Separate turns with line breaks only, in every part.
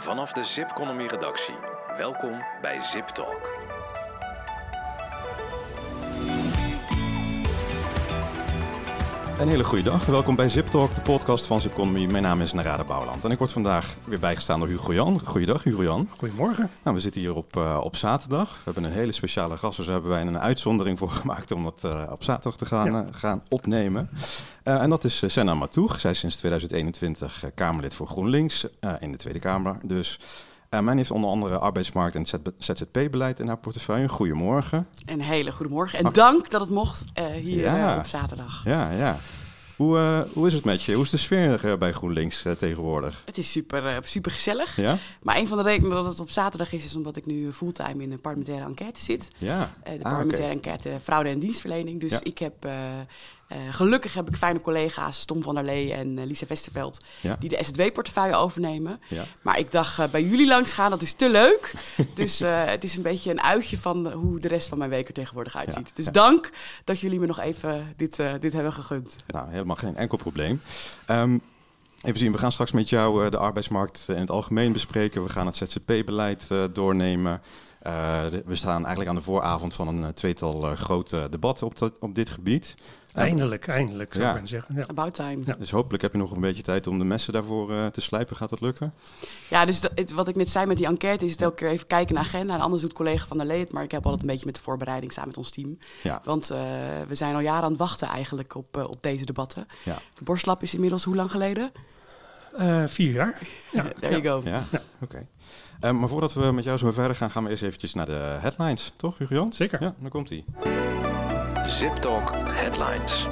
Vanaf de Zipconomy redactie. Welkom bij Zip Talk.
Een hele goede dag. Welkom bij Zip Talk, de podcast van Zipconomy. Mijn naam is Narada Bouwland en ik word vandaag weer bijgestaan door Hugo Jan. Goeiedag, Hugo Jan.
Goedemorgen.
Nou, we zitten hier op, uh, op zaterdag. We hebben een hele speciale gast, dus daar hebben wij een uitzondering voor gemaakt om dat uh, op zaterdag te gaan, ja. uh, gaan opnemen. en dat is Senna Matoeg. Zij is sinds 2021 Kamerlid voor GroenLinks in de Tweede Kamer. Dus uh, mijn heeft onder andere arbeidsmarkt en ZZP-beleid in haar portefeuille. Goedemorgen.
Een hele goede morgen. En Ach. dank dat het mocht uh, hier ja. uh, op zaterdag.
Ja, ja. Hoe, hoe is het met je? Hoe is de sfeer bij GroenLinks tegenwoordig?
Het is super, super gezellig.
Ja?
Maar een van de redenen dat het op zaterdag is, is omdat ik nu fulltime in een parlementaire enquête zit.
Ja.
de parlementaire ah, okay. enquête fraude en dienstverlening. Dus ja. ik heb uh, gelukkig heb ik fijne collega's, Tom van der Lee en uh, Lisa Westerveld,
ja.
die de SZW-portefeuille overnemen.
Ja.
Maar ik dacht, uh, bij jullie langs gaan, dat is te leuk. dus het is een beetje een uitje van hoe de rest van mijn week er tegenwoordig uitziet.
Ja.
Dus dank dat jullie me nog even dit, dit hebben gegund.
Nou, helemaal geen enkel probleem. Um, Even zien, we gaan straks met jou de arbeidsmarkt in het algemeen bespreken. We gaan het ZZP-beleid doornemen. Uh, de, we staan eigenlijk aan de vooravond van een tweetal grote debatten op, op dit gebied.
Eindelijk, eindelijk zou
ja.
ik bijna zeggen. Ja.
About time.
Ja. Dus hopelijk heb je nog een beetje tijd om de messen daarvoor te slijpen. Gaat dat lukken?
Ja, dus dat, het, wat ik net zei met die enquête is het elke keer even kijken naar agenda. En anders doet collega van der Lee het, maar ik heb altijd een beetje met de voorbereiding samen met ons team.
Ja.
Want we zijn al jaren aan het wachten eigenlijk op, op deze debatten.
Ja.
De borstlap is inmiddels hoe lang geleden?
Uh, vier jaar.
Ja, there you go.
Ja, ja. oké. Okay. Um, maar voordat we met jou zo verder gaan, gaan we eerst eventjes naar de headlines, toch, Hugo?
Zeker.
Ja, dan komt-ie.
Zip Talk Headlines.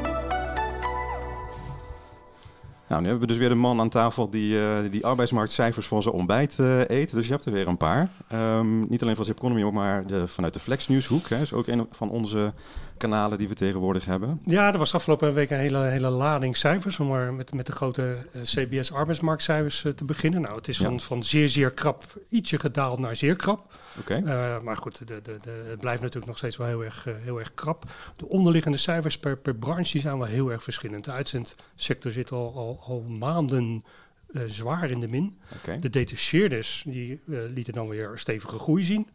Nou, nu hebben we dus weer de man aan tafel die, uh, die arbeidsmarktcijfers voor zijn ontbijt uh, eet. Dus je hebt er weer een paar. Um, niet alleen van Zip Economy, maar de, vanuit de Flex Nieuwshoek. Hè, is ook een van onze kanalen die we tegenwoordig hebben.
Ja, er was afgelopen week een hele, hele lading cijfers. Om maar met, met de grote uh, CBS arbeidsmarktcijfers te beginnen. Nou, het is van, ja. van zeer, zeer krap ietsje gedaald naar zeer krap.
Okay.
maar goed, de, de, de, het blijft natuurlijk nog steeds wel heel erg, heel erg krap. De onderliggende cijfers per, per branche die zijn wel heel erg verschillend. De uitzendsector zit al, al al maanden uh, zwaar in de min.
Okay.
De detacheerders die lieten dan weer stevige groei zien.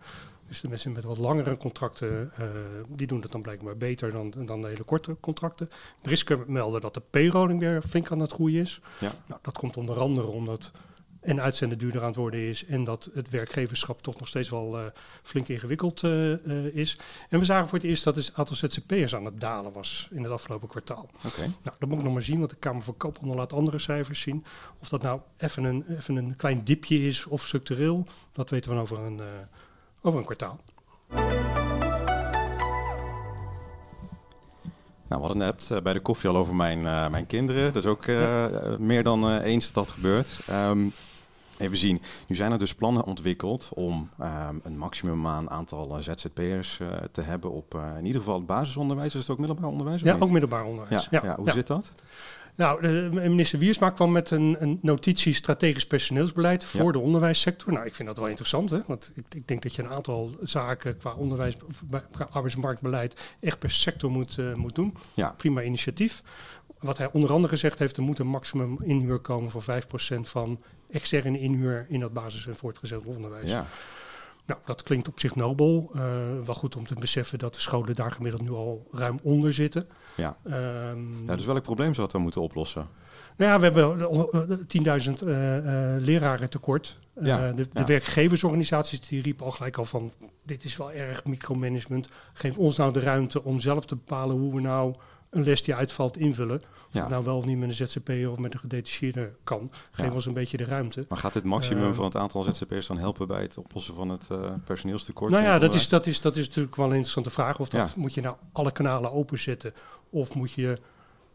Dus de mensen met wat langere contracten, uh, die doen het dan blijkbaar beter dan, dan de hele korte contracten. Brisker melden dat de payrolling weer flink aan het groeien is.
Ja.
Nou, dat komt onder andere omdat en uitzenden duurder aan het worden is en dat het werkgeverschap toch nog steeds wel uh, flink ingewikkeld uh, uh, is. En we zagen voor het eerst dat het aantal ZZP'ers aan het dalen was in het afgelopen kwartaal.
Okay.
Nou, dat moet ik nog maar zien, want de Kamer van Koophandel laat andere cijfers zien. Of dat nou even een, even een klein dipje is of structureel, dat weten we over een, over een kwartaal.
Nou, we hadden net uh, bij de koffie al over mijn, uh, mijn kinderen. Dus ook uh, ja. meer dan eens dat dat gebeurt. Um, Even zien. Nu zijn er dus plannen ontwikkeld om um, een maximum aan aantal ZZP'ers te hebben op in ieder geval het basisonderwijs. Is het ook middelbaar onderwijs?
Ja, ook middelbaar onderwijs.
Ja, ja. ja hoe zit dat?
Nou, de, minister Wiersma kwam met een, een notitie strategisch personeelsbeleid voor de onderwijssector. Nou, ik vind dat wel interessant, hè? want ik, ik denk dat je een aantal zaken qua onderwijs, qua arbeidsmarktbeleid echt per sector moet, uh, moet doen.
Ja.
Prima initiatief. Wat hij onder andere gezegd heeft, er moet een maximum inhuur komen voor 5% van externe inhuur in dat basis- en voortgezet onderwijs.
Ja.
Nou, dat klinkt op zich nobel. Uh, wel goed om te beseffen dat de scholen daar gemiddeld nu al ruim onder zitten.
Ja.
Um,
ja dus welk probleem zou dat dan moeten oplossen?
Nou ja, we hebben 10.000 uh, uh, leraren tekort.
Ja,
de, de
ja.
werkgeversorganisaties die riepen al gelijk al van... dit is wel erg micromanagement. Geef ons nou de ruimte om zelf te bepalen hoe we nou een les die uitvalt invullen. Of
Ja.
het nou wel of niet met een ZZP'er of met een gedetacheerde kan. Geef
Ja.
ons een beetje de ruimte.
Maar gaat dit maximum
Eh,
van het aantal ZZP'ers dan helpen bij het oplossen van het uh, personeelstekort?
Nou ja, dat is, dat, is, dat is natuurlijk wel een interessante vraag. Of dat
Ja.
moet je nou alle kanalen openzetten? Of moet je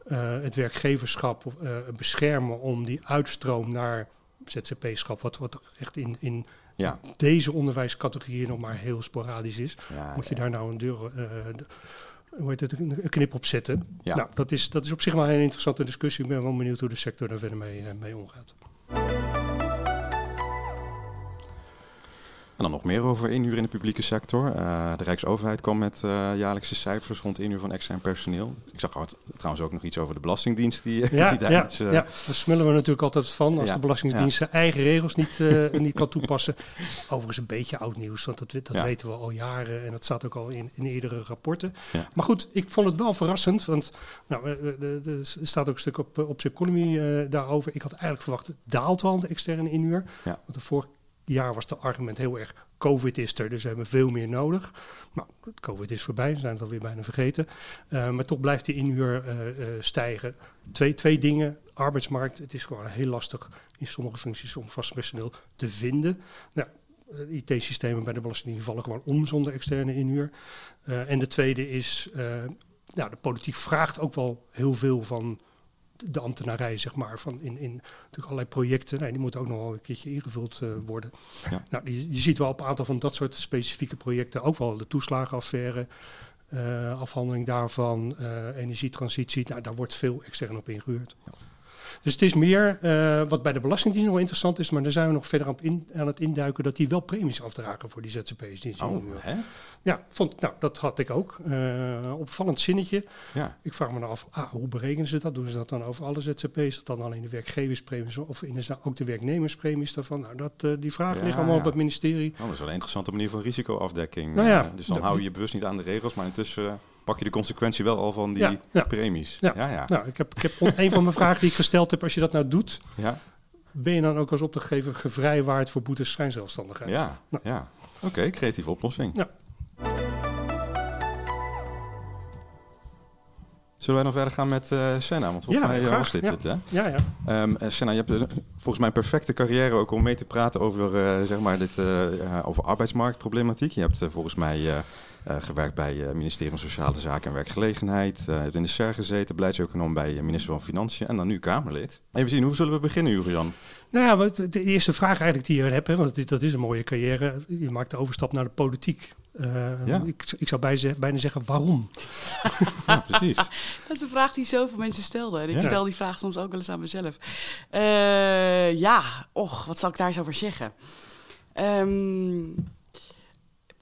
eh, het werkgeverschap eh, beschermen om die uitstroom naar ZZP-schap, wat, wat echt in, in
Ja.
deze onderwijscategorieën nog maar heel sporadisch is.
Ja,
Moet je
ja.
daar nou een deur, eh, de- hoe heet het, een knip op zetten?
Ja.
Nou, dat is, dat is op zich wel een interessante discussie. Ik ben wel benieuwd hoe de sector daar verder mee, eh, mee omgaat.
En dan nog meer over inhuur in de publieke sector. Uh, de Rijksoverheid kwam met uh, jaarlijkse cijfers rond inhuur van extern personeel. Ik zag trouwens ook nog iets over de Belastingdienst. Die,
ja,
die
ja, iets, uh, ja, daar smullen we natuurlijk altijd van als de Belastingdienst zijn eigen regels niet, niet kan toepassen. Overigens een beetje oud nieuws, want dat, dat weten we al jaren en dat staat ook al in, in eerdere rapporten. Maar goed, ik vond het wel verrassend, want nou, er staat ook een stuk op, op Economy daarover. Ik had eigenlijk verwacht, het daalt wel de externe inhuur. Want de vorige jaar was het argument heel erg: COVID is er, dus we hebben veel meer nodig. Nou, COVID is voorbij, we zijn het alweer bijna vergeten. Uh, maar toch blijft die inhuur uh, uh, stijgen. Twee, twee dingen. Arbeidsmarkt, het is gewoon heel lastig in sommige functies om vast personeel te vinden. Nou, IT-systemen bij de Belastingdienst vallen gewoon om zonder externe inhuur. en de tweede is, nou, de politiek vraagt ook wel heel veel van de ambtenarij, zeg maar, van in, in natuurlijk allerlei projecten. Nee, die moeten ook nog wel een keertje ingevuld uh, worden. Ja. Nou, je, je, ziet wel op een aantal van dat soort specifieke projecten ook wel de toeslagenaffaire, uh, afhandeling daarvan, uh, energietransitie. Nou, daar wordt veel extern op ingehuurd. Ja. Dus het is meer uh, wat bij de Belastingdienst nog interessant is, maar daar zijn we nog verder aan, in, aan het induiken dat die wel premies afdragen voor die ZZP's. Die
oh, hè?
Ja, vond, nou, dat had ik ook. Uh, opvallend zinnetje. Ja. Ik vraag me nou af, ah, hoe berekenen ze dat? Doen ze dat dan over alle ZZP's? Dat dan alleen de werkgeverspremies of in de, ook de werknemerspremies daarvan? Nou, dat, uh, die vragen ja, liggen allemaal ja. op het ministerie.
Oh, dat is wel een interessante manier van risicoafdekking. Nou ja, dus dan hou je je bewust niet aan de regels, maar intussen pak je de consequentie wel al van die ja, ja. premies.
Ja. ja, Nou, ik heb, ik heb een van mijn vragen die ik gesteld heb, als je dat nou doet, ja. ben je dan ook als opdrachtgever gevrijwaard voor boetes schijnzelfstandigheid?
Ja, nou. ja. oké, creatieve oplossing. Ja. Zullen wij nog verder gaan met uh, Senna? Want volgens
ja,
mij
graag,
was dit
ja.
het, hè?
Ja, ja.
Um, Senna, je hebt volgens mij een perfecte carrière ook om mee te praten over, uh, zeg maar dit, over arbeidsmarktproblematiek. Je hebt volgens mij gewerkt bij het ministerie van Sociale Zaken en Werkgelegenheid. Uh, hebt in de SER gezeten, beleidseconoom bij minister van Financiën en dan nu Kamerlid. Even zien, hoe zullen we beginnen, Jurian?
Nou ja, wat, de eerste vraag eigenlijk die je hebt, hè, want dat is een mooie carrière. Je maakt de overstap naar de politiek. Uh, ja. ik, ik zou bij, bijna zeggen, waarom?
ja, precies.
dat is een vraag die zoveel mensen stelden. En ik ja. stel die vraag soms ook wel eens aan mezelf. Uh, ja, och, wat zal ik daar eens over zeggen? Um,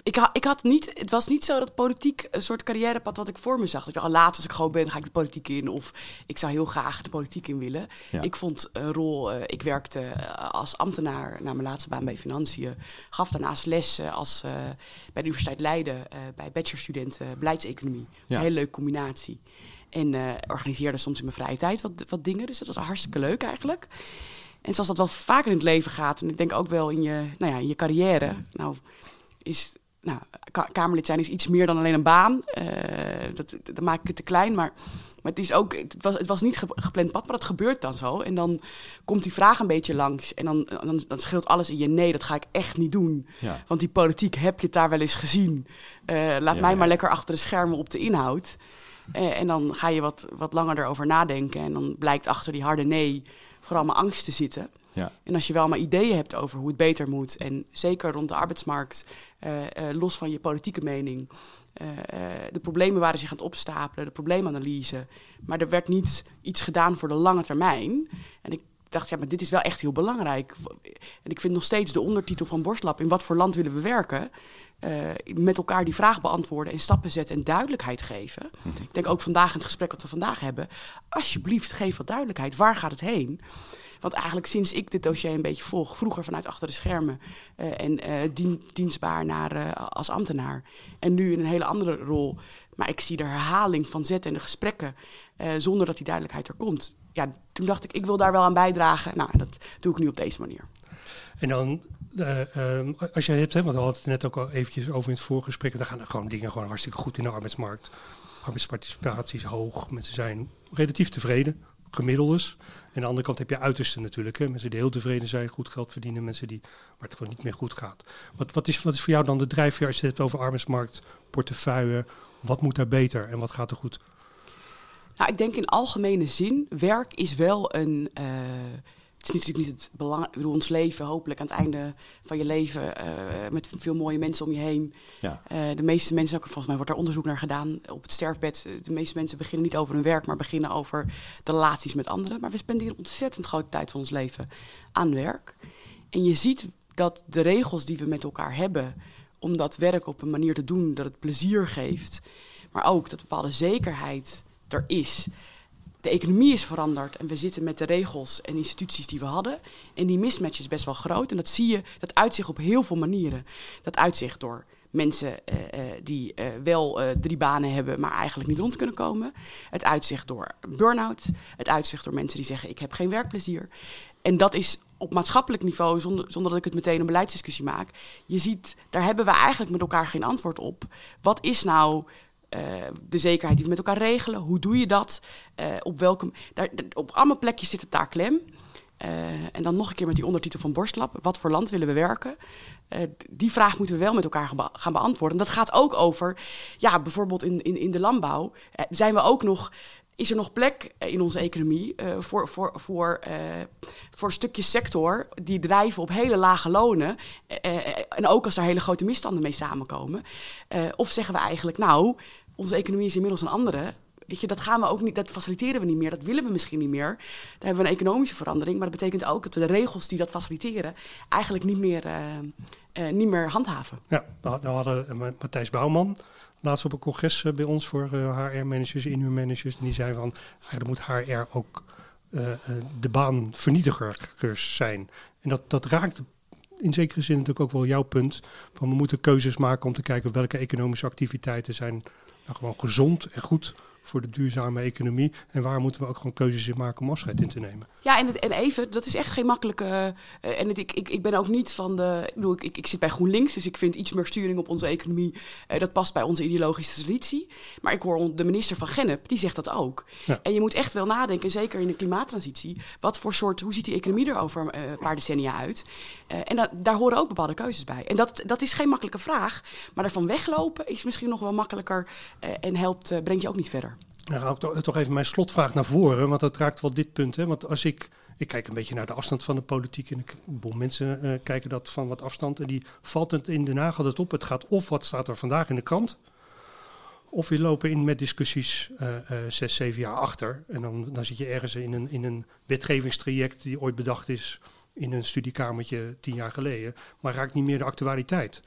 ik, ha, ik had niet, het was niet zo dat politiek een soort carrièrepad wat ik voor me zag. Dat ik dacht, laat als ik gewoon ben, ga ik de politiek in. Of ik zou heel graag de politiek in willen. Ja. Ik vond een rol, uh, ik werkte uh, als ambtenaar naar mijn laatste baan bij Financiën. Gaf daarnaast les uh, als, bij de Universiteit Leiden bij bachelorstudenten beleidseconomie. Dat ja. een hele leuke combinatie. En organiseerde soms in mijn vrije tijd wat, wat dingen. Dus dat was hartstikke leuk eigenlijk. En zoals dat wel vaker in het leven gaat, en ik denk ook wel in je, nou ja, in je carrière, nou is nou, Kamerlid zijn is iets meer dan alleen een baan. Uh, dat, dat maak ik het te klein, maar, maar het, is ook, het, was, het was niet gepland pad, maar dat gebeurt dan zo. En dan komt die vraag een beetje langs en dan, dan, dan scheelt alles in je nee, dat ga ik echt niet doen. Ja. Want die politiek, heb je het daar wel eens gezien? Uh, laat ja, mij ja. maar lekker achter de schermen op de inhoud. Uh, en dan ga je wat, wat langer erover nadenken en dan blijkt achter die harde nee vooral mijn angst te zitten. Ja. En als je wel maar ideeën hebt over hoe het beter moet, en zeker rond de arbeidsmarkt, uh, uh, los van je politieke mening, uh, de problemen waren zich aan het opstapelen, de probleemanalyse, maar er werd niet iets gedaan voor de lange termijn. En ik dacht, ja, maar dit is wel echt heel belangrijk. En ik vind nog steeds de ondertitel van Borstlab, in wat voor land willen we werken, uh, met elkaar die vraag beantwoorden en stappen zetten en duidelijkheid geven. Mm -hmm. Ik denk ook vandaag in het gesprek wat we vandaag hebben, alsjeblieft geef wat duidelijkheid. Waar gaat het heen? Want eigenlijk sinds ik dit dossier een beetje volg, vroeger vanuit achter de schermen uh, en dien, dienstbaar naar, uh, als ambtenaar. En nu in een hele andere rol. Maar ik zie de herhaling van zetten en de gesprekken zonder dat die duidelijkheid er komt. Ja, toen dacht ik, ik wil daar wel aan bijdragen. Nou, dat doe ik nu op deze manier.
En dan, um, als je hebt, want we hadden het net ook al eventjes over in het voorgesprek, dan gaan er gewoon dingen gewoon hartstikke goed in de arbeidsmarkt. Arbeidsparticipatie is hoog, mensen zijn relatief tevreden gemiddeldes. En aan de andere kant heb je uitersten natuurlijk. Hè? Mensen die heel tevreden zijn, goed geld verdienen. Mensen die, waar het gewoon niet meer goed gaat. Wat, wat, is, wat is voor jou dan de drijfveer als je het hebt over arbeidsmarkt, portefeuille? Wat moet daar beter en wat gaat er goed?
Nou, ik denk in algemene zin, werk is wel een... Uh, het is natuurlijk niet het belang. Ik bedoel, ons leven, hopelijk aan het einde van je leven, uh, met veel mooie mensen om je heen. Ja. Uh, de meeste mensen, ook, volgens mij wordt er onderzoek naar gedaan op het sterfbed. De meeste mensen beginnen niet over hun werk, maar beginnen over de relaties met anderen. Maar we spenderen ontzettend grote tijd van ons leven aan werk. En je ziet dat de regels die we met elkaar hebben, om dat werk op een manier te doen dat het plezier geeft, maar ook dat bepaalde zekerheid er is. De economie is veranderd en we zitten met de regels en instituties die we hadden. En die mismatch is best wel groot. En dat zie je, dat uitzicht op heel veel manieren. Dat uitzicht door mensen eh, eh, die eh, wel drie banen hebben, maar eigenlijk niet rond kunnen komen. Het uitzicht door burn-out. Het uitzicht door mensen die zeggen: Ik heb geen werkplezier. En dat is op maatschappelijk niveau, zonder, zonder dat ik het meteen een beleidsdiscussie maak. Je ziet, daar hebben we eigenlijk met elkaar geen antwoord op. Wat is nou de zekerheid die we met elkaar regelen? Hoe doe je dat? op welke. Daar, op allemaal plekjes zit het daar klem. en dan nog een keer met die ondertitel van Borstlab. Wat voor land willen we werken? Die vraag moeten we wel met elkaar gaan beantwoorden. En dat gaat ook over, ja, bijvoorbeeld in, in, in de landbouw, zijn we ook nog. Is er nog plek eh, in onze economie voor, voor, voor, voor stukjes sector die drijven op hele lage lonen? en ook als er hele grote misstanden mee samenkomen. of zeggen we eigenlijk, nou, onze economie is inmiddels een andere. Weet je, dat gaan we ook niet, dat faciliteren we niet meer, dat willen we misschien niet meer. Daar hebben we een economische verandering, maar dat betekent ook dat we de regels die dat faciliteren eigenlijk niet meer, uh, uh, niet meer handhaven.
Ja, we hadden uh, Matthijs Bouwman laatst op een congres bij ons voor HR-managers, inhuurmanagers. En die zei van, eigenlijk moet HR ook de baanvernietigers zijn. En dat, dat raakt in zekere zin natuurlijk ook wel jouw punt. Van we moeten keuzes maken om te kijken welke economische activiteiten zijn nou, gewoon gezond en goed voor de duurzame economie. En waar moeten we ook gewoon keuzes in maken om afscheid in te nemen.
Ja, en, het, en even, dat is echt geen makkelijke. Uh, en het, ik, ik, ik ben ook niet van de. Ik, bedoel, ik, ik zit bij GroenLinks, dus ik vind iets meer sturing op onze economie. Uh, dat past bij onze ideologische traditie. Maar ik hoor de minister van Gennep, die zegt dat ook. Ja. En je moet echt wel nadenken, zeker in de klimaattransitie. Wat voor soort. Hoe ziet die economie er over uh, een paar decennia uit? en dat, daar horen ook bepaalde keuzes bij. En dat, dat is geen makkelijke vraag. Maar daarvan weglopen is misschien nog wel makkelijker. en helpt, brengt je ook niet verder.
Dan ga ik toch even mijn slotvraag naar voren, want dat raakt wel dit punt. Hè? Want als ik, ik kijk een beetje naar de afstand van de politiek en ik, boel mensen uh, kijken dat van wat afstand en die valt het in Den Haag altijd op. Het gaat of wat staat er vandaag in de krant, of we lopen in met discussies uh, uh, zes, zeven jaar achter. En dan, dan zit je ergens in een, in een wetgevingstraject die ooit bedacht is in een studiekamertje tien jaar geleden, maar raakt niet meer de actualiteit.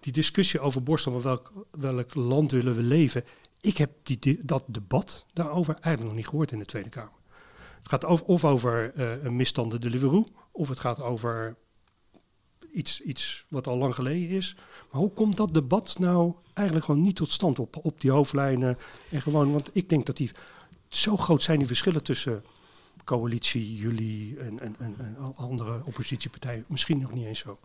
Die discussie over Borstel, welk, welk land willen we leven, ik heb die, dat debat daarover eigenlijk nog niet gehoord in de Tweede Kamer. Het gaat of over uh, een misstanden Deliveroo, of het gaat over iets, iets wat al lang geleden is. Maar hoe komt dat debat nou eigenlijk gewoon niet tot stand op, op die hoofdlijnen? En gewoon, want ik denk dat die zo groot zijn die verschillen tussen coalitie, jullie en, en andere oppositiepartijen misschien nog niet eens zo.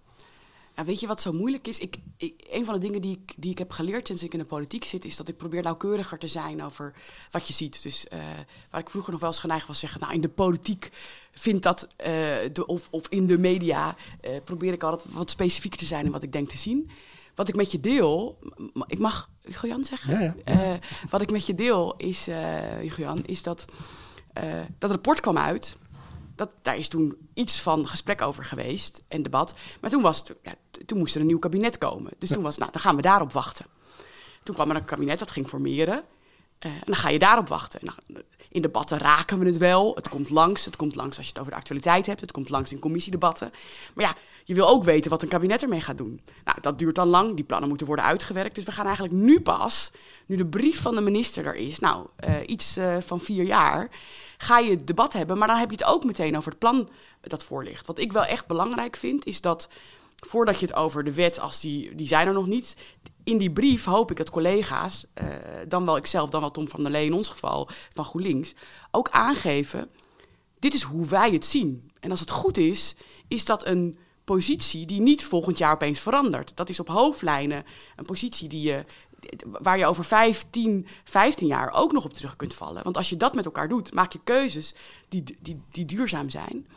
Ja, weet je wat zo moeilijk is? Ik, ik, een van de dingen die ik, die ik heb geleerd sinds ik in de politiek zit, is dat ik probeer nauwkeuriger te zijn over wat je ziet. Dus uh, waar ik vroeger nog wel eens geneigd was zeggen, nou in de politiek vindt dat, uh, de, of, of in de media, uh, probeer ik altijd wat specifieker te zijn in wat ik denk te zien. Wat ik met je deel, ik mag Jan zeggen? Ja, ja. wat ik met je deel is, Jan, is dat dat rapport kwam uit dat, daar is toen iets van gesprek over geweest en debat. Maar toen, was het, ja, toen moest er een nieuw kabinet komen. Dus toen was, nou, dan gaan we daarop wachten. Toen kwam er een kabinet dat ging formeren. Uh, en dan ga je daarop wachten. Nou, in debatten raken we het wel. Het komt langs. Het komt langs als je het over de actualiteit hebt. Het komt langs in commissiedebatten. Maar ja, je wil ook weten wat een kabinet ermee gaat doen. Nou, dat duurt dan lang. Die plannen moeten worden uitgewerkt. Dus we gaan eigenlijk nu pas, nu de brief van de minister er is, nou, uh, iets uh, van vier jaar ga je het debat hebben. Maar dan heb je het ook meteen over het plan dat voor ligt. Wat ik wel echt belangrijk vind, is dat voordat je het over de wet, als die, die zijn er nog niet. In die brief hoop ik dat collega's, uh, dan wel ikzelf, dan wel Tom van der Lee in ons geval van GroenLinks, ook aangeven: dit is hoe wij het zien. En als het goed is, is dat een positie die niet volgend jaar opeens verandert. Dat is op hoofdlijnen een positie die je waar je over 15, 15 jaar ook nog op terug kunt vallen. Want als je dat met elkaar doet, maak je keuzes die, die, die duurzaam zijn.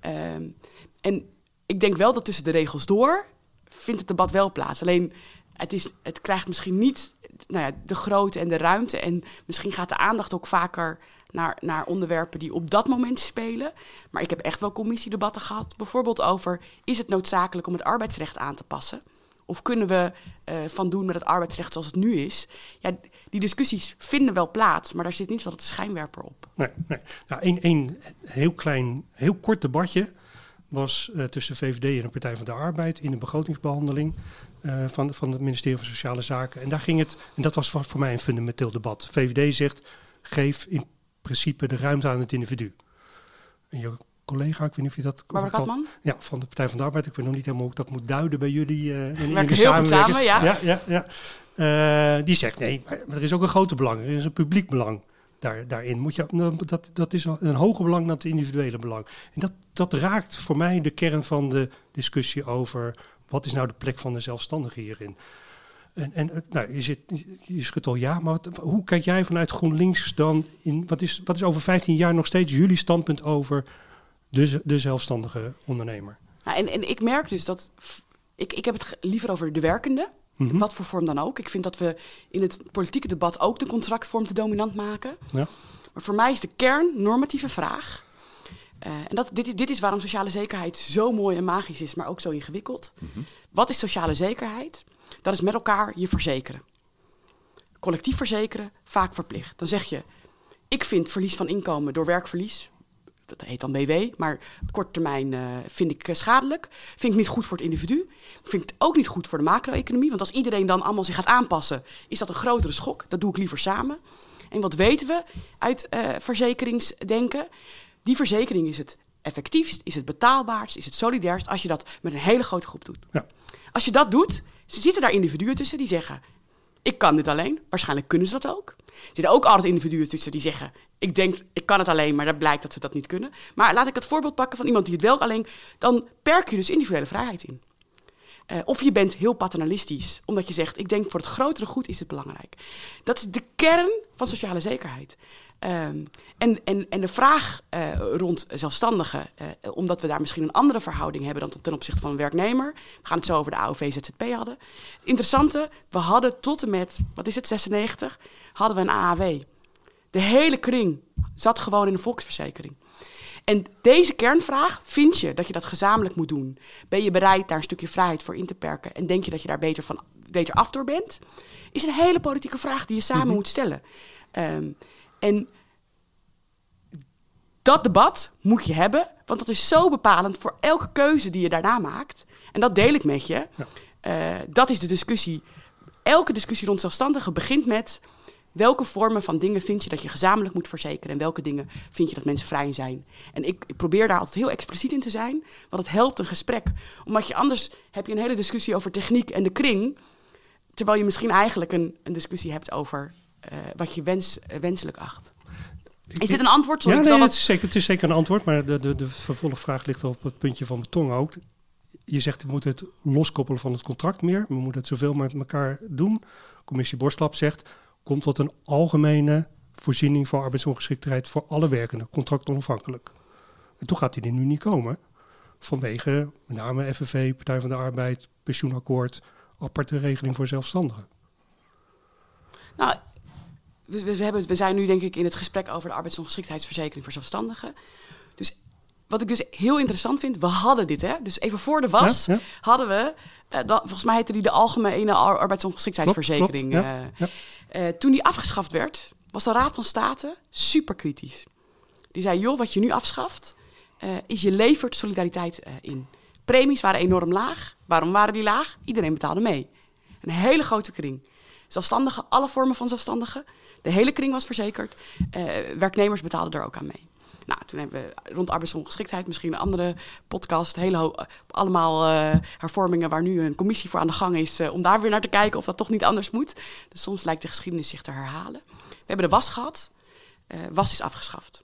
Ehm, en ik denk wel dat tussen de regels door vindt het debat wel plaats. Alleen het, is, het krijgt misschien niet nou ja, de grootte en de ruimte. En misschien gaat de aandacht ook vaker naar, naar onderwerpen die op dat moment spelen. Maar ik heb echt wel commissiedebatten gehad. Bijvoorbeeld over: is het noodzakelijk om het arbeidsrecht aan te passen? Of kunnen we uh, van doen met het arbeidsrecht zoals het nu is? Ja, die discussies vinden wel plaats, maar daar zit niet wat de schijnwerper op.
Nee, nee. Nou, één heel klein, heel kort debatje. was uh, tussen VVD en de Partij van de Arbeid in de begrotingsbehandeling uh, van, van het ministerie van Sociale Zaken. En daar ging het, en dat was voor, voor mij een fundamenteel debat. VVD zegt, geef in principe de ruimte aan het individu. En je collega, ik weet niet of je dat...
Barbara Katman?
Ja, van de Partij van de Arbeid. Ik weet nog niet helemaal hoe ik dat moet duiden bij jullie. Uh,
in, in de heel goed samen, ja.
ja, ja, ja. Uh, die zegt, nee, maar er is ook een grote belang. Er is een publiek belang daar, daarin. Moet je, nou, dat, dat is een hoger belang dan het individuele belang. En dat, dat raakt voor mij de kern van de discussie over... wat is nou de plek van de zelfstandige hierin? En, en nou, je, zit, je schudt al ja, maar wat, hoe kijk jij vanuit GroenLinks dan in... Wat is, wat is over 15 jaar nog steeds jullie standpunt over de, de zelfstandige ondernemer?
Nou, en, en ik merk dus dat... Ik, ik heb het liever over de werkende... Mm Wat voor vorm dan ook. Ik vind dat we in het politieke debat ook de contractvorm te dominant maken. Ja. Maar voor mij is de kern normatieve vraag. Uh, en dat, dit, is, dit is waarom sociale zekerheid zo mooi en magisch is, maar ook zo ingewikkeld. Mm -hmm. Wat is sociale zekerheid? Dat is met elkaar je verzekeren. Collectief verzekeren, vaak verplicht. Dan zeg je, ik vind verlies van inkomen door werkverlies, dat heet dan BW, maar op korte termijn uh, vind ik uh, schadelijk. Vind ik niet goed voor het individu. Vind ik het ook niet goed voor de macro-economie. Want als iedereen dan allemaal zich gaat aanpassen, is dat een grotere schok. Dat doe ik liever samen. En wat weten we uit uh, verzekeringsdenken? Die verzekering is het effectiefst, is het betaalbaarst, is het solidairst als je dat met een hele grote groep doet. Ja. Als je dat doet, zitten daar individuen tussen die zeggen: Ik kan dit alleen. Waarschijnlijk kunnen ze dat ook. Zitten ook altijd individuen tussen die zeggen: Ik denk, ik kan het alleen, maar dat blijkt dat ze dat niet kunnen. Maar laat ik het voorbeeld pakken van iemand die het wel alleen. Dan perk je dus individuele vrijheid in. Uh, of je bent heel paternalistisch, omdat je zegt: Ik denk voor het grotere goed is het belangrijk. Dat is de kern van sociale zekerheid. Um, en, en, en de vraag uh, rond zelfstandigen, uh, omdat we daar misschien een andere verhouding hebben dan ten opzichte van een werknemer. We gaan het zo over de AOV-ZZP hadden. Het interessante, we hadden tot en met, wat is het, 96, hadden we een AAW. De hele kring zat gewoon in de volksverzekering. En deze kernvraag, vind je dat je dat gezamenlijk moet doen? Ben je bereid daar een stukje vrijheid voor in te perken? En denk je dat je daar beter, van, beter af door bent? Is een hele politieke vraag die je samen mm -hmm. moet stellen. Um, en dat debat moet je hebben, want dat is zo bepalend voor elke keuze die je daarna maakt. En dat deel ik met je. Ja. Uh, dat is de discussie. Elke discussie rond zelfstandigen begint met welke vormen van dingen vind je dat je gezamenlijk moet verzekeren en welke dingen vind je dat mensen vrij zijn. En ik, ik probeer daar altijd heel expliciet in te zijn, want het helpt een gesprek. Omdat je anders heb je een hele discussie over techniek en de kring, terwijl je misschien eigenlijk een, een discussie hebt over uh, wat je wens, uh, wenselijk acht. Is dit een antwoord?
Sorry, ja, nee, het, is zeker, het is zeker een antwoord, maar de, de, de vervolgvraag ligt op het puntje van mijn tong ook. Je zegt, we moeten het loskoppelen van het contract meer. We moeten het zoveel met elkaar doen. Commissie Borstlap zegt, komt tot een algemene voorziening voor arbeidsongeschiktheid voor alle werkenden, contract onafhankelijk. En toch gaat die er nu niet komen. Vanwege met name FNV, Partij van de Arbeid, pensioenakkoord, aparte regeling voor zelfstandigen.
Nou, we, we, hebben, we zijn nu denk ik in het gesprek over de arbeidsongeschiktheidsverzekering voor zelfstandigen. Dus wat ik dus heel interessant vind, we hadden dit, hè? Dus even voor de was ja, ja. hadden we, uh, dat, volgens mij heette die de algemene arbeidsongeschiktheidsverzekering. Klopt, klopt, ja, uh, uh, toen die afgeschaft werd, was de Raad van State super kritisch. Die zei, joh, wat je nu afschaft, is je levert solidariteit in. Premies waren enorm laag. Waarom waren die laag? Iedereen betaalde mee. Een hele grote kring. Zelfstandigen, alle vormen van zelfstandigen. De hele kring was verzekerd. Uh, werknemers betaalden er ook aan mee. Nou, toen hebben we rond arbeidsongeschiktheid misschien een andere podcast. Hele allemaal uh, hervormingen waar nu een commissie voor aan de gang is. Om daar weer naar te kijken of dat toch niet anders moet. Dus soms lijkt de geschiedenis zich te herhalen. We hebben de was gehad. was is afgeschaft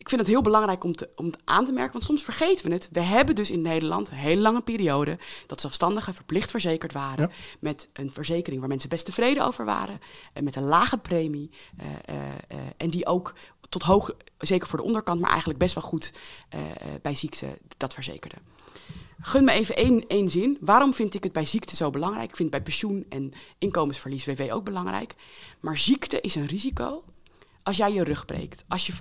ik vind het heel belangrijk om, te, om aan te merken, want soms vergeten we het. We hebben dus in Nederland een hele lange periode dat zelfstandigen verplicht verzekerd waren. Ja. Met een verzekering waar mensen best tevreden over waren. En met een lage premie. Uh, uh, uh, en die ook tot hoog, zeker voor de onderkant, maar eigenlijk best wel goed bij ziekte dat verzekerde. Gun me even één, één zin. Waarom vind ik het bij ziekte zo belangrijk? Ik vind het bij pensioen en inkomensverlies WW ook belangrijk. Maar ziekte is een risico als jij je rug breekt, als je,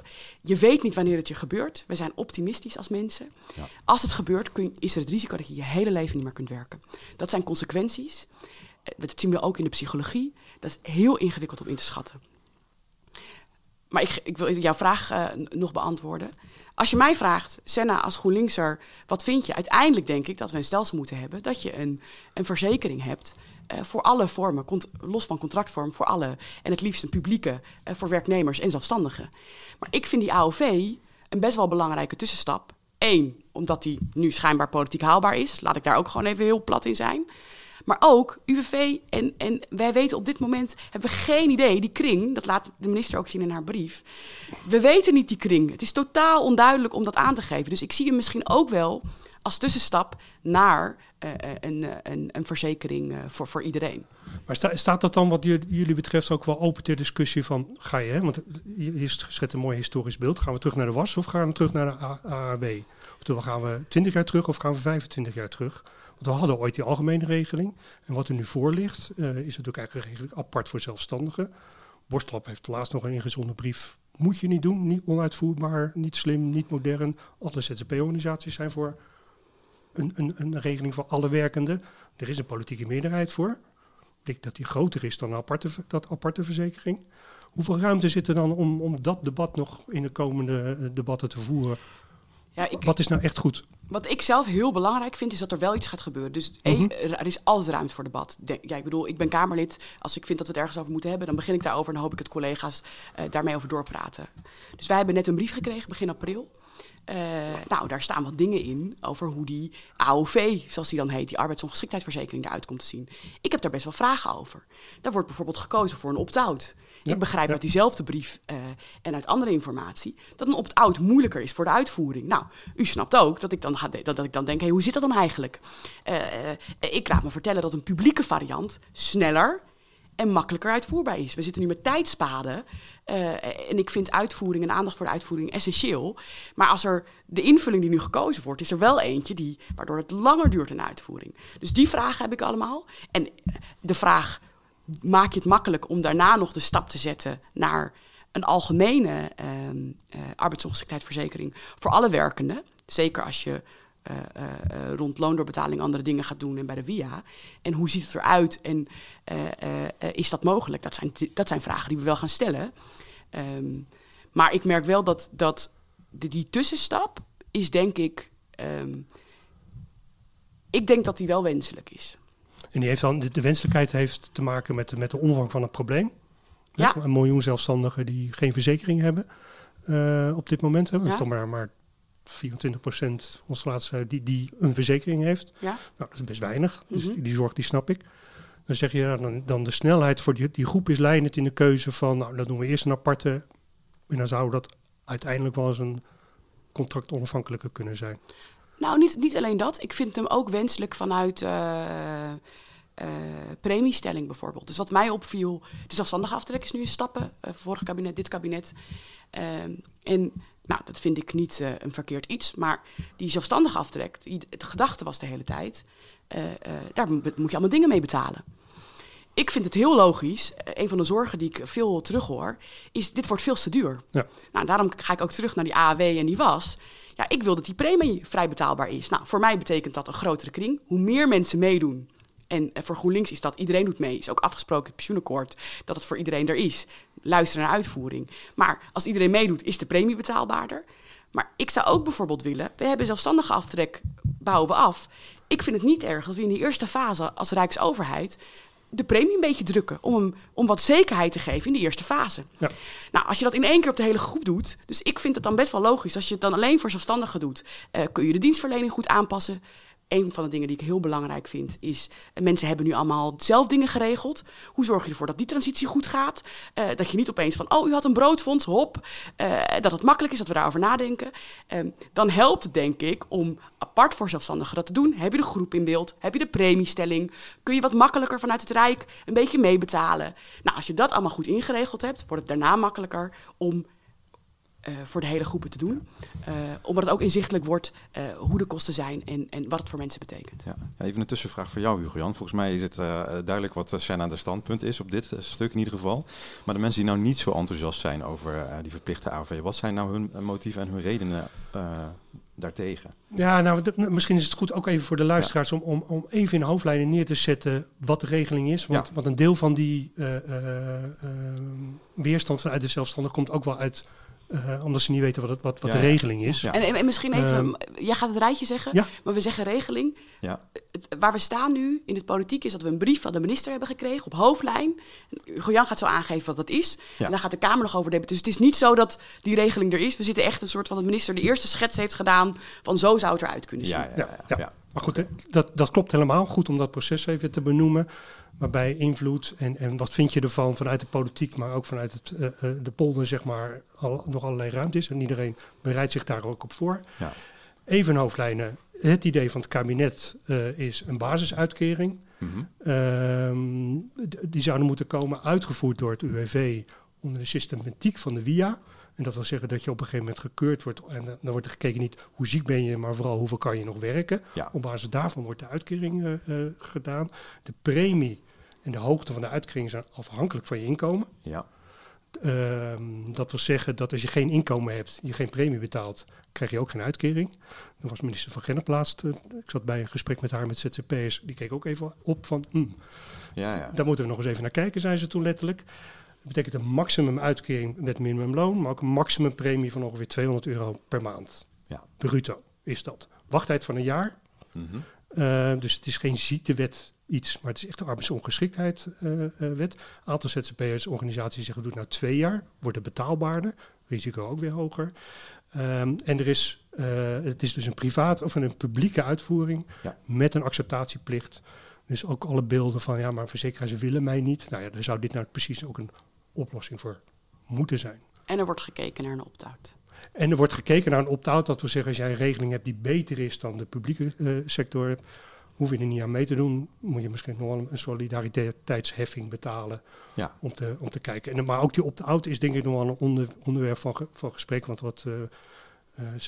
je weet niet wanneer het je gebeurt. We zijn optimistisch als mensen. Ja. Als het gebeurt, kun, is er het risico dat je je hele leven niet meer kunt werken. Dat zijn consequenties. Eh, dat zien we ook in de psychologie. Dat is heel ingewikkeld om in te schatten. Maar ik, ik wil jouw vraag uh, nog beantwoorden. Als je mij vraagt, Senna als GroenLinkser, wat vind je? Uiteindelijk denk ik dat we een stelsel moeten hebben dat je een, een verzekering hebt uh, voor alle vormen, los van contractvorm, voor alle. En het liefst een publieke uh, voor werknemers en zelfstandigen. Maar ik vind die AOV een best wel belangrijke tussenstap. Eén, omdat die nu schijnbaar politiek haalbaar is. Laat ik daar ook gewoon even heel plat in zijn. Maar ook UWV en, en wij weten op dit moment, hebben we geen idee, die kring, dat laat de minister ook zien in haar brief. We weten niet die kring. Het is totaal onduidelijk om dat aan te geven. Dus ik zie hem misschien ook wel als tussenstap naar uh, een, een, een, verzekering voor, voor iedereen.
Maar sta, staat dat dan wat jullie betreft ook wel open ter discussie van ga je, hè? want je schet een mooi historisch beeld, gaan we terug naar de was of gaan we terug naar de AAW? Oftewel gaan we 20 jaar terug of gaan we 25 jaar terug? Want we hadden ooit die algemene regeling. En wat er nu voor ligt, is natuurlijk eigenlijk regeling apart voor zelfstandigen. Borstlap heeft laatst nog een ingezonden brief. Moet je niet doen, niet onuitvoerbaar, niet slim, niet modern. Alle ZZP-organisaties zijn voor een, een, een regeling voor alle werkenden. Er is een politieke meerderheid voor. Ik denk dat die groter is dan een aparte, dat aparte verzekering. Hoeveel ruimte zit er dan om, om dat debat nog in de komende eh, debatten te voeren? Ja, ik, wat is nou echt goed?
Wat ik zelf heel belangrijk vind, is dat er wel iets gaat gebeuren. Dus mhm. er is altijd ruimte voor debat. ja, ik bedoel, ik ben Kamerlid. Als ik vind dat we het ergens over moeten hebben, dan begin ik daarover en dan hoop ik dat collega's uh, daarmee over doorpraten. Dus wij hebben net een brief gekregen, begin april. Uh, nou, daar staan wat dingen in over hoe die AOV, zoals die dan heet, die arbeidsongeschiktheidsverzekering eruit komt te zien. Ik heb daar best wel vragen over. Daar wordt bijvoorbeeld gekozen voor een opt-out ik begrijp uit diezelfde brief uh, en uit andere informatie dat een opt-out moeilijker is voor de uitvoering. Nou, u snapt ook dat ik dan, ga dat, dat ik dan denk: hey, hoe zit dat dan eigenlijk? Uh, ik laat me vertellen dat een publieke variant sneller en makkelijker uitvoerbaar is. We zitten nu met tijdspaden. Uh, en ik vind uitvoering en aandacht voor de uitvoering essentieel. Maar als er de invulling die nu gekozen wordt, is er wel eentje die, waardoor het langer duurt in uitvoering. Dus die vragen heb ik allemaal. En de vraag maak je het makkelijk om daarna nog de stap te zetten naar een algemene uh, arbeidsongeschiktheidsverzekering voor alle werkenden. Zeker als je uh, uh, rond loondoorbetaling andere dingen gaat doen en bij de VIA. En hoe ziet het eruit en is dat mogelijk? Dat zijn, dat zijn vragen die we wel gaan stellen. Um, maar ik merk wel dat, dat de, die tussenstap is denk ik... Um, ik denk dat die wel wenselijk is.
En die heeft dan, de, wenselijkheid heeft te maken met, met de omvang van het probleem. Ja. Een miljoen zelfstandigen die geen verzekering hebben uh, op dit moment. Hebben. Ja. Dan maar, maar 24% ons laatste die, die een verzekering heeft. Ja. Nou, dat is best weinig. Dus mhm. die, die, zorg die snap ik. Dan zeg je, ja, dan, dan de snelheid voor die, die groep is leidend in de keuze van, nou, dan doen we eerst een aparte. En dan zou dat uiteindelijk wel eens een contract onafhankelijker kunnen zijn.
Nou, niet, niet alleen dat. Ik vind hem ook wenselijk vanuit uh, premiestelling bijvoorbeeld. Dus wat mij opviel, de zelfstandige aftrek is nu een stappen. Uh, vorig kabinet, dit kabinet. Ehm, en nou, dat vind ik niet een verkeerd iets. Maar die zelfstandige aftrek, die, de gedachte was de hele tijd... daar moet je allemaal dingen mee betalen. Ik vind het heel logisch. Een van de zorgen die ik veel terughoor, is dit wordt veel te duur. Ja. Nou, daarom ga ik ook terug naar die AAW en die was. Ja, ik wil dat die premie vrij betaalbaar is. Nou, voor mij betekent dat een grotere kring. Hoe meer mensen meedoen, en voor GroenLinks is dat iedereen doet mee. Is ook afgesproken het pensioenakkoord dat het voor iedereen er is. Luisteren naar uitvoering. Maar als iedereen meedoet, is de premie betaalbaarder. Maar ik zou ook bijvoorbeeld willen, we hebben zelfstandige aftrek, bouwen we af. Ik vind het niet erg dat we in die eerste fase als Rijksoverheid de premie een beetje drukken. Om, hem, om wat zekerheid te geven in de eerste fase. Ja. Nou, als je dat in één keer op de hele groep doet. Dus ik vind het dan best wel logisch. Als je het dan alleen voor zelfstandigen doet, uh, kun je de dienstverlening goed aanpassen een van de dingen die ik heel belangrijk vind is... Uh, mensen hebben nu allemaal zelf dingen geregeld. Hoe zorg je ervoor dat die transitie goed gaat? Uh, dat je niet opeens van, oh, u had een broodfonds, hop. Uh, dat het makkelijk is, dat we daarover nadenken. Ehm, dan helpt het, denk ik, om apart voor zelfstandigen dat te doen. Heb je de groep in beeld? Heb je de premiestelling? Kun je wat makkelijker vanuit het Rijk een beetje meebetalen? Nou, als je dat allemaal goed ingeregeld hebt... wordt het daarna makkelijker om uh, voor de hele groepen te doen. Uh, omdat het ook inzichtelijk wordt uh, hoe de kosten zijn en, en wat het voor mensen betekent.
Ja. Even een tussenvraag voor jou, Hugo Jan. Volgens mij is het duidelijk wat Senna de standpunt is op dit stuk in ieder geval. Maar de mensen die nou niet zo enthousiast zijn over die verplichte AV, wat zijn nou hun motieven en hun redenen daartegen?
Ja, nou, misschien is het goed ook even voor de luisteraars om, om, om even in hoofdlijnen neer te zetten wat de regeling is. Want, ja. want een deel van die weerstand vanuit de zelfstandig komt ook wel uit Eh, omdat ze niet weten wat, het, wat, wat
Ja,
de regeling is.
Ja.
En, en, en misschien even,
Ehm,
jij gaat het rijtje zeggen,
Ja.
maar we zeggen regeling.
Ja.
Het- waar we staan nu in het politiek is dat we een brief van de minister hebben gekregen op hoofdlijn. Hugo Jan gaat zo aangeven wat dat is.
Ja.
En daar gaat de Kamer nog over debatteren. Dus het is niet zo dat die regeling er is. We zitten echt een soort van de minister de eerste schets heeft gedaan van zo zou het eruit kunnen zien.
Ja, ja,
Ja,
ja,
ja.
ja.
Maar goed, dat, dat klopt helemaal. Goed om dat proces even te benoemen. Waarbij invloed en, en wat vind je ervan vanuit de politiek, maar ook vanuit het, eh, eh, de polder, zeg maar, al, nog allerlei ruimte is. En iedereen bereidt zich daar ook op voor.
Ja.
Even hoofdlijnen. Het idee van het kabinet eh, is een basisuitkering.
Mhm.
Ehm, die zouden moeten komen uitgevoerd door het UWV onder de systematiek van de WIA. En dat wil zeggen dat je op een gegeven moment gekeurd wordt. En dan dan wordt er gekeken niet hoe ziek ben je, maar vooral hoeveel kan je nog werken.
Ja.
Op basis daarvan wordt de uitkering eh, eh, gedaan. De premie en de hoogte van de uitkering zijn afhankelijk van je inkomen.
Ja.
Ehm, dat wil zeggen dat als je geen inkomen hebt, je geen premie betaalt, krijg je ook geen uitkering. Dan was minister van Gennep laatst, eh, ik zat bij een gesprek met haar met ZZP'ers, die keek ook even op van, hmm,
Ja, ja.
daar moeten we nog eens even naar kijken, zei ze toen letterlijk. Dat betekent een maximum uitkering met minimumloon, maar ook een maximum premie van ongeveer 200 euro per maand.
Ja.
Bruto is dat. Wachttijd van een jaar,
Mhm.
eh, dus het is geen ziektewet iets, maar het is echt de arbeidsongeschiktheidswet. aantal ZZP'ers, organisaties zeggen, doe het nou twee jaar, wordt het betaalbaarder, risico ook weer hoger. Ehm, en er is, eh, het is dus een privaat of een publieke uitvoering
Ja.
met een acceptatieplicht. Dus ook alle beelden van, ja, maar verzekeraars willen mij niet. Nou ja, daar zou dit nou precies ook een oplossing voor moeten zijn.
En er wordt gekeken naar een opt-out.
En er wordt gekeken naar een opt-out. Dat wil zeggen, als jij een regeling hebt die beter is dan de publieke eh, sector hebt, hoef je er niet aan mee te doen. Moet je misschien nog wel een solidariteitsheffing betalen
Ja.
om, te, om te kijken. En, maar ook die opt-out is denk ik nog wel een onder, onderwerp van, ge- van gesprek. Want wat uh,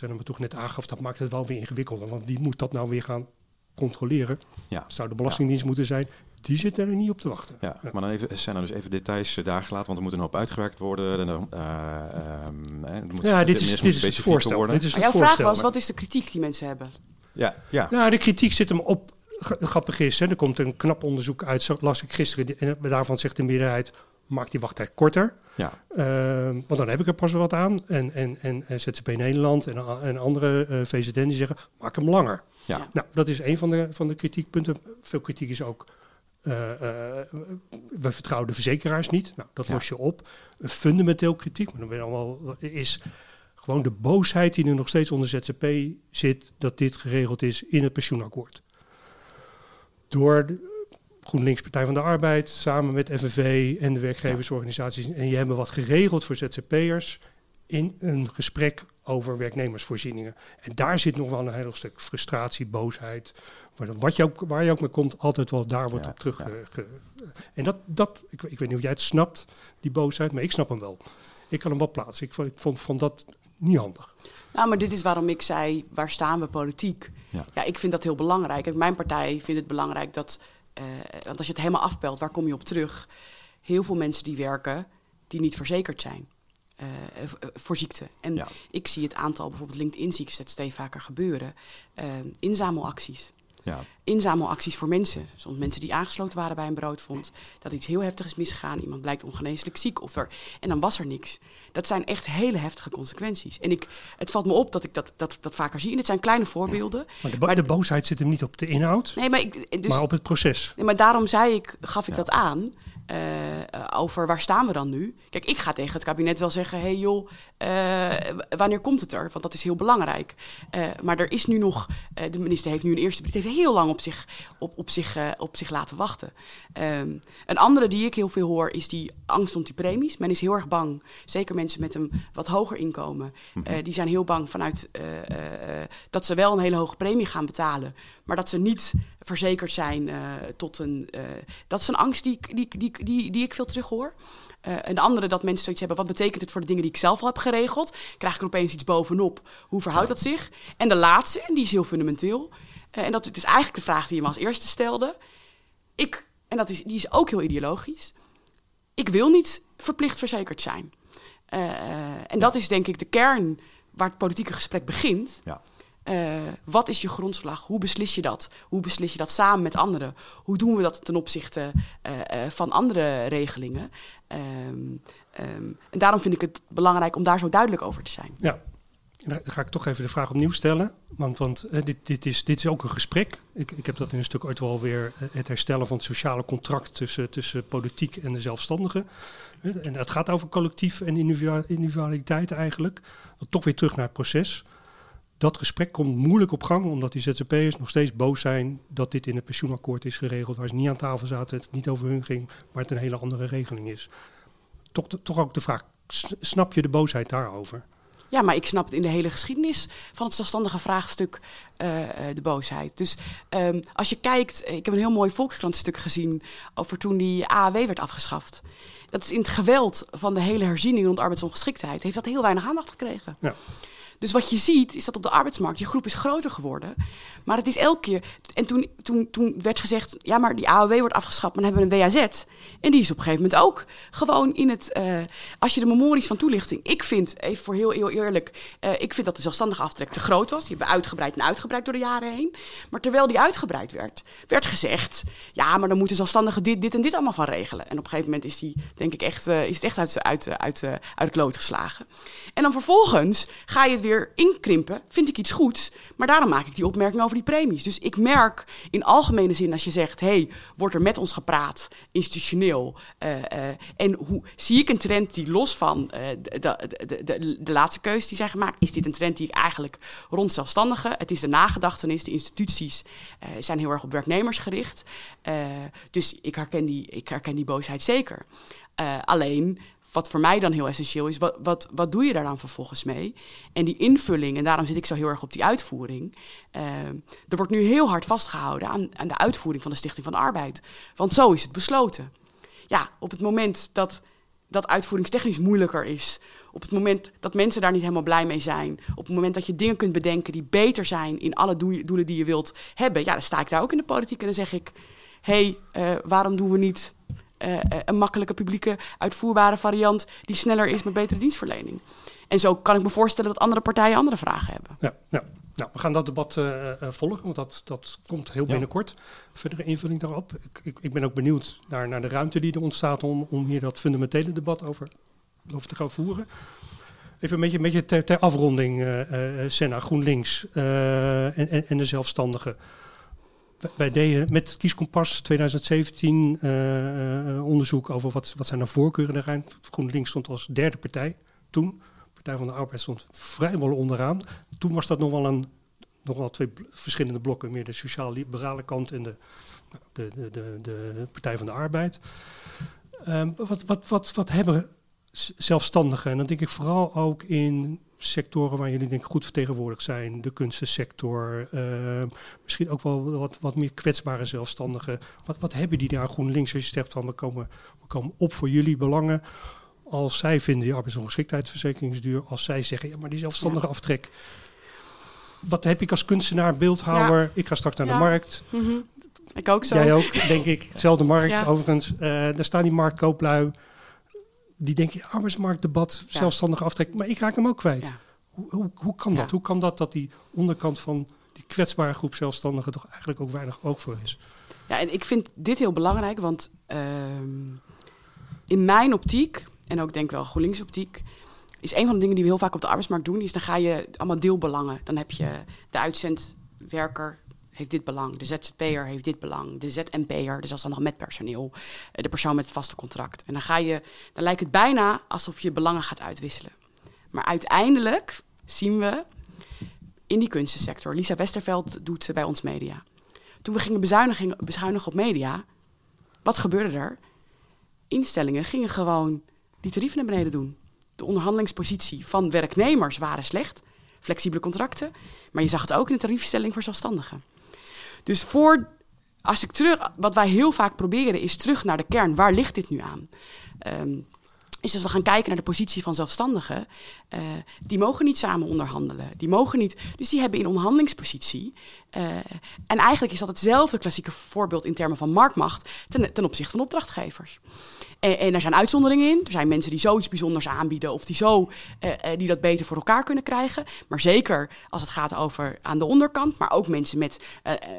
uh, toch net aangaf, dat maakt het wel weer ingewikkelder. Want wie moet dat nou weer gaan controleren?
Ja.
Het zou de Belastingdienst moeten zijn. Die zitten er niet op te wachten.
Ja, maar dan even, zijn er dus even details uh, daar gelaten, want er moet een hoop uitgewerkt worden. En, uh, um, er moet,
ja, dit is, dit is het voorstel.
Worden.
Dit is het
jouw
voorstel,
vraag was,
maar...
wat is de kritiek die mensen hebben?
Ja, ja.
Nou, de kritiek zit hem op. Grappig is, hè, er komt een knap onderzoek uit, zo las ik gisteren. En daarvan zegt de meerderheid, maak die wachttijd korter.
Ja.
Uh, want dan heb ik er pas wat aan. En, en, en, en ZZP Nederland en, en andere uh, VZN die zeggen, maak hem langer.
Ja. Ja.
Nou, dat is een van de, van de kritiekpunten. Veel kritiek is ook, uh, we vertrouwen de verzekeraars niet. Nou, dat los je op. Een fundamenteel kritiek, maar dan ben je allemaal, is gewoon de boosheid die er nog steeds onder ZZP zit, dat dit geregeld is in het pensioenakkoord. Door de GroenLinks Partij van de Arbeid, samen met FNV en de werkgeversorganisaties. En je hebben wat geregeld voor ZZP'ers in een gesprek over werknemersvoorzieningen. En daar zit nog wel een heel stuk frustratie, boosheid. Wat je ook, waar je ook mee komt, altijd wel daar wordt
Ja,
op terug.
ja.
ge- ge- en dat, dat ik, ik weet niet of jij het snapt, die boosheid, maar ik snap hem wel. Ik kan hem wel plaatsen. Ik vond, ik vond, vond dat niet handig.
Nou, maar dit is waarom ik zei, waar staan we politiek?
Ja.
ik vind dat heel belangrijk. En mijn partij vindt het belangrijk dat, eh, want als je het helemaal afpelt, waar kom je op terug? Heel veel mensen die werken, die niet verzekerd zijn eh, eh, voor ziekte. En
Ja.
ik zie het aantal bijvoorbeeld LinkedIn-ziektes dat steeds vaker gebeuren. Eh, inzamelacties.
Ja.
Inzamelacties voor mensen. Soms mensen die aangesloten waren bij een broodfonds. Dat iets heel heftig is misgegaan. Iemand blijkt ongeneeslijk ziek. Of er, en dan was er niks. Dat zijn echt hele heftige consequenties. En ik, het valt me op dat ik dat, dat, dat vaker zie. En het zijn kleine voorbeelden.
Maar de, bo-
Maar-
de boosheid zit hem niet op de inhoud,
Nee, maar, ik, dus,
maar op het proces.
nee, maar daarom zei ik, gaf ik
Ja.
dat aan. Eh, over waar staan we dan nu? Kijk, ik ga tegen het kabinet wel zeggen: hé hey joh, eh, wanneer komt het er? Want dat is heel belangrijk. Eh, maar er is nu nog, de minister heeft nu een eerste brief, heeft heel lang op zich, op, op zich, op zich laten wachten. Ehm, een andere die ik heel veel hoor is die angst om die premies. Men is heel erg bang, zeker mensen met een wat hoger inkomen, eh, die zijn heel bang vanuit dat ze wel een hele hoge premie gaan betalen, maar dat ze niet verzekerd zijn eh, tot een. eh, dat is een angst die, ik- die, die, die, die ik veel terug hoor. Eh, een andere dat mensen zoiets hebben, wat betekent het voor de dingen die ik zelf al heb geregeld? Krijg ik er opeens iets bovenop? Hoe verhoudt dat zich? En de laatste, en die is heel fundamenteel. en dat is eigenlijk de vraag die je me als eerste stelde. Ik, en dat is, die is ook heel ideologisch. Ik wil niet verplicht verzekerd zijn. En dat is denk ik de kern waar het politieke gesprek begint.
Ja.
Eh, wat is je grondslag? Hoe beslis je dat? Hoe beslis je dat samen met anderen? Hoe doen we dat ten opzichte eh, eh, van andere regelingen? Ehm, Ehm, en daarom vind ik het belangrijk om daar zo duidelijk over te zijn.
Ja, dan ga ik toch even de vraag opnieuw stellen. Want, want dit, dit, is, dit is ook een gesprek. Ik, ik heb dat in een stuk ooit wel weer het herstellen van het sociale contract tussen, tussen politiek en de zelfstandigen. En het gaat over collectief en individualiteit eigenlijk. Toch weer terug naar het proces. Dat gesprek komt moeilijk op gang, omdat die ZZP'ers nog steeds boos zijn dat dit in het pensioenakkoord is geregeld, waar ze niet aan tafel zaten, het niet over hun ging, maar het een hele andere regeling is. Toch, toch ook de vraag, snap je de boosheid daarover?
Ja, maar ik snap het in de hele geschiedenis van het zelfstandige vraagstuk uh, de boosheid. Dus um, als je kijkt, ik heb een heel mooi Volkskrant-stuk gezien over toen die AAW werd afgeschaft. Dat is in het geweld van de hele herziening rond arbeidsongeschiktheid, heeft dat heel weinig aandacht gekregen. Ja. Dus wat je ziet, is dat op de arbeidsmarkt, die groep is groter geworden. Maar het is elke keer. En toen, toen, toen werd gezegd: ja, maar die AOW wordt afgeschaft, maar dan hebben we een WAZ. En die is op een gegeven moment ook gewoon in het. Uh, als je de memories van toelichting. Ik vind, even voor heel, heel eerlijk. Uh, ik vind dat de zelfstandige aftrek te groot was. Die hebben uitgebreid en uitgebreid door de jaren heen. Maar terwijl die uitgebreid werd, werd gezegd: ja, maar dan moeten zelfstandigen dit, dit en dit allemaal van regelen. En op een gegeven moment is, die, denk ik, echt, uh, is het echt uit, uit, uit, uit, geslagen. En dan vervolgens ga je het weer inkrimpen, vind ik iets goeds. Maar daarom maak ik die opmerking over die premies. Dus ik merk in algemene zin als je zegt: hey, wordt er met ons gepraat, institutioneel? Uh, uh, en hoe zie ik een trend die los van uh, de, de, de, laatste keuze die zijn gemaakt, is dit een trend die ik eigenlijk rond zelfstandigen, het is de nagedachtenis, de instituties zijn heel erg op werknemers gericht. dus ik herken die, ik herken die boosheid zeker. alleen wat voor mij dan heel essentieel is, wat, wat, wat doe je daar dan vervolgens mee? En die invulling, en daarom zit ik zo heel erg op die uitvoering. Uh, er wordt nu heel hard vastgehouden aan, aan de uitvoering van de Stichting van de Arbeid. Want zo is het besloten. Ja, op het moment dat dat uitvoeringstechnisch moeilijker is. Op het moment dat mensen daar niet helemaal blij mee zijn. Op het moment dat je dingen kunt bedenken die beter zijn in alle doelen die je wilt hebben. Ja, dan sta ik daar ook in de politiek en dan zeg ik: hé, hey, uh, waarom doen we niet uh, een makkelijke publieke uitvoerbare variant die sneller is met betere dienstverlening. En zo kan ik me voorstellen dat andere partijen andere vragen hebben.
Ja, ja. Nou, we gaan dat debat uh, volgen, want dat, dat komt heel binnenkort. Ja. Verdere invulling daarop. Ik, ik, ik, ben ook benieuwd naar, naar de ruimte die er ontstaat om, om hier dat fundamentele debat over, over te gaan voeren. Even een beetje, een beetje ter, ter afronding, uh, Senna, GroenLinks en, en, en de zelfstandigen wij deden met Kieskompas 2017 uh, uh, onderzoek over wat, wat zijn de voorkeuren daarin. GroenLinks stond als derde partij toen. Partij van de Arbeid stond vrijwel onderaan. Toen was dat nog wel, een, nog wel twee verschillende blokken. Meer de sociaal-liberale kant en de, de, de, de, Partij van de Arbeid. Um, wat, wat, wat, wat hebben zelfstandigen? En dan denk ik vooral ook in sectoren waar jullie denk ik goed vertegenwoordigd zijn. De kunstensector, uh, misschien ook wel wat, wat meer kwetsbare zelfstandigen. Wat, wat hebben die daar GroenLinks als je zegt van we komen, we komen op voor jullie belangen. Als zij vinden die arbeidsongeschiktheidsverzekering is duur, als zij zeggen ja maar die zelfstandige ja. aftrek. Wat heb ik als kunstenaar, beeldhouwer? Ja. Ik ga straks naar ja. de markt.
Mm -hmm. Ik ook zo.
Jij ook, denk ik. Zelfde markt overigens. Uh, daar staan die marktkooplui die denken, arbeidsmarktdebat, ja. zelfstandig aftrek, maar ik raak hem ook kwijt. Ja. Hoe, hoe, hoe, kan dat? Hoe kan dat dat die onderkant van die kwetsbare groep zelfstandigen toch eigenlijk ook weinig oog voor is?
Ja, en ik vind dit heel belangrijk, want uh, in mijn optiek, en ook denk wel GroenLinks optiek, is een van de dingen die we heel vaak op de arbeidsmarkt doen, is dan ga je allemaal deelbelangen. Dan heb je de uitzendwerker, heeft dit belang. De ZZP'er heeft dit belang. De ZMP'er, de zelfstandige met personeel. De persoon met het vaste contract. En dan, ga je, dan lijkt het bijna alsof je belangen gaat uitwisselen. Maar uiteindelijk zien we in die kunstensector... Lisa Westerveld doet ze bij ons media. Toen we gingen bezuinigen, bezuinigen op media... wat gebeurde er? Instellingen gingen gewoon die tarieven naar beneden doen. De onderhandelingspositie van werknemers waren slecht flexibele contracten. Maar je zag het ook in de tariefstelling voor zelfstandigen. Dus voor, als ik terug, wat wij heel vaak proberen is terug naar de kern. Waar ligt dit nu aan? Um, is als we gaan kijken naar de positie van zelfstandigen, uh, die mogen niet samen onderhandelen. Die mogen niet, dus die hebben in onderhandelingspositie. Uh, en eigenlijk is dat hetzelfde klassieke voorbeeld in termen van marktmacht ten, opzichte van opdrachtgevers. En, en er zijn uitzonderingen in. Er zijn mensen die zoiets bijzonders aanbieden of die, zo, uh, die dat beter voor elkaar kunnen krijgen. Maar zeker als het gaat over aan de onderkant, maar ook mensen met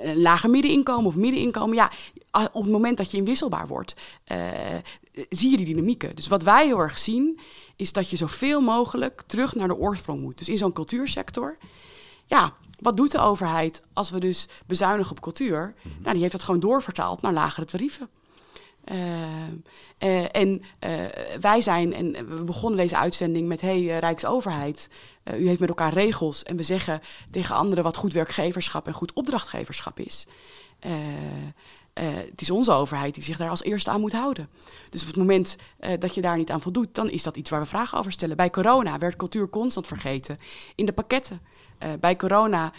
een lager middeninkomen of middeninkomen. Ja, op het moment dat je inwisselbaar wordt, eh, zie je die dynamieken. Dus wat wij heel erg zien, is dat je zoveel mogelijk terug naar de oorsprong moet. Dus in zo'n cultuursector, ja, wat doet de overheid als we dus bezuinigen op cultuur?
Mhm.
Nou, die heeft dat gewoon doorvertaald naar lagere tarieven. Uh, uh, en uh, wij zijn, en we begonnen deze uitzending met: hey, Rijksoverheid, u heeft met elkaar regels. En we zeggen tegen anderen wat goed werkgeverschap en goed opdrachtgeverschap is. Het is onze overheid die zich daar als eerste aan moet houden. Dus op het moment dat je daar niet aan voldoet, dan is dat iets waar we vragen over stellen. Bij corona werd cultuur constant vergeten in de pakketten. bij corona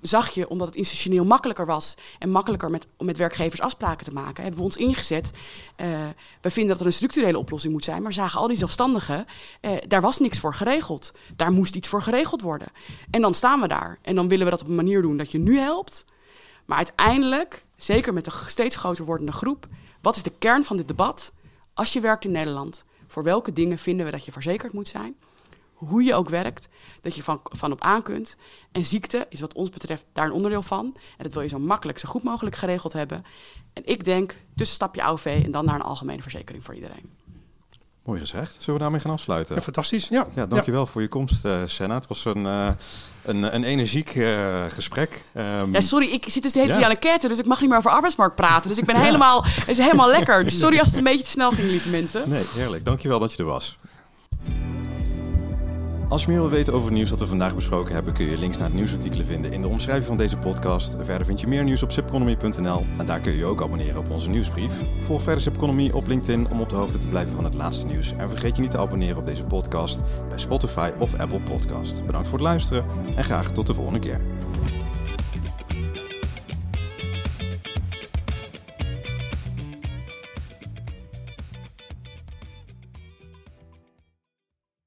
zag je, omdat het institutioneel makkelijker was en makkelijker met, om met werkgevers afspraken te maken, hebben we ons ingezet. We vinden dat er een structurele oplossing moet zijn, maar zagen al die zelfstandigen, daar was niks voor geregeld. Daar moest iets voor geregeld worden. En dan staan we daar en dan willen we dat op een manier doen dat je nu helpt. Maar uiteindelijk, zeker met een steeds groter wordende groep, wat is de kern van dit debat? Als je werkt in Nederland, voor welke dingen vinden we dat je verzekerd moet zijn? Hoe je ook werkt, dat je van, van op aan kunt. En ziekte is wat ons betreft daar een onderdeel van. En dat wil je zo makkelijk, zo goed mogelijk geregeld hebben. En ik denk tussenstapje AOV en dan naar een algemene verzekering voor iedereen.
Mooi gezegd. Zullen we daarmee gaan afsluiten?
Ja, fantastisch. Ja,
ja dankjewel ja. voor je komst, uh, Senna. Het was een, uh, een, een energiek uh, gesprek.
Um, ja, sorry, ik zit dus de hele tijd ja. aan de ketten, dus ik mag niet meer over arbeidsmarkt praten. Dus ik ben helemaal, het is helemaal lekker. Dus sorry als het een beetje te snel ging, lieve mensen.
Nee, heerlijk. Dankjewel dat je er was. Als je meer wil weten over het nieuws dat we vandaag besproken hebben, kun je links naar het nieuwsartikelen vinden in de omschrijving van deze podcast. Verder vind je meer nieuws op zipconomy.nl en daar kun je je ook abonneren op onze nieuwsbrief. Volg verder Zipconomy op LinkedIn om op de hoogte te blijven van het laatste nieuws. En vergeet je niet te abonneren op deze podcast bij Spotify of Apple Podcast. Bedankt voor het luisteren en graag tot de volgende keer.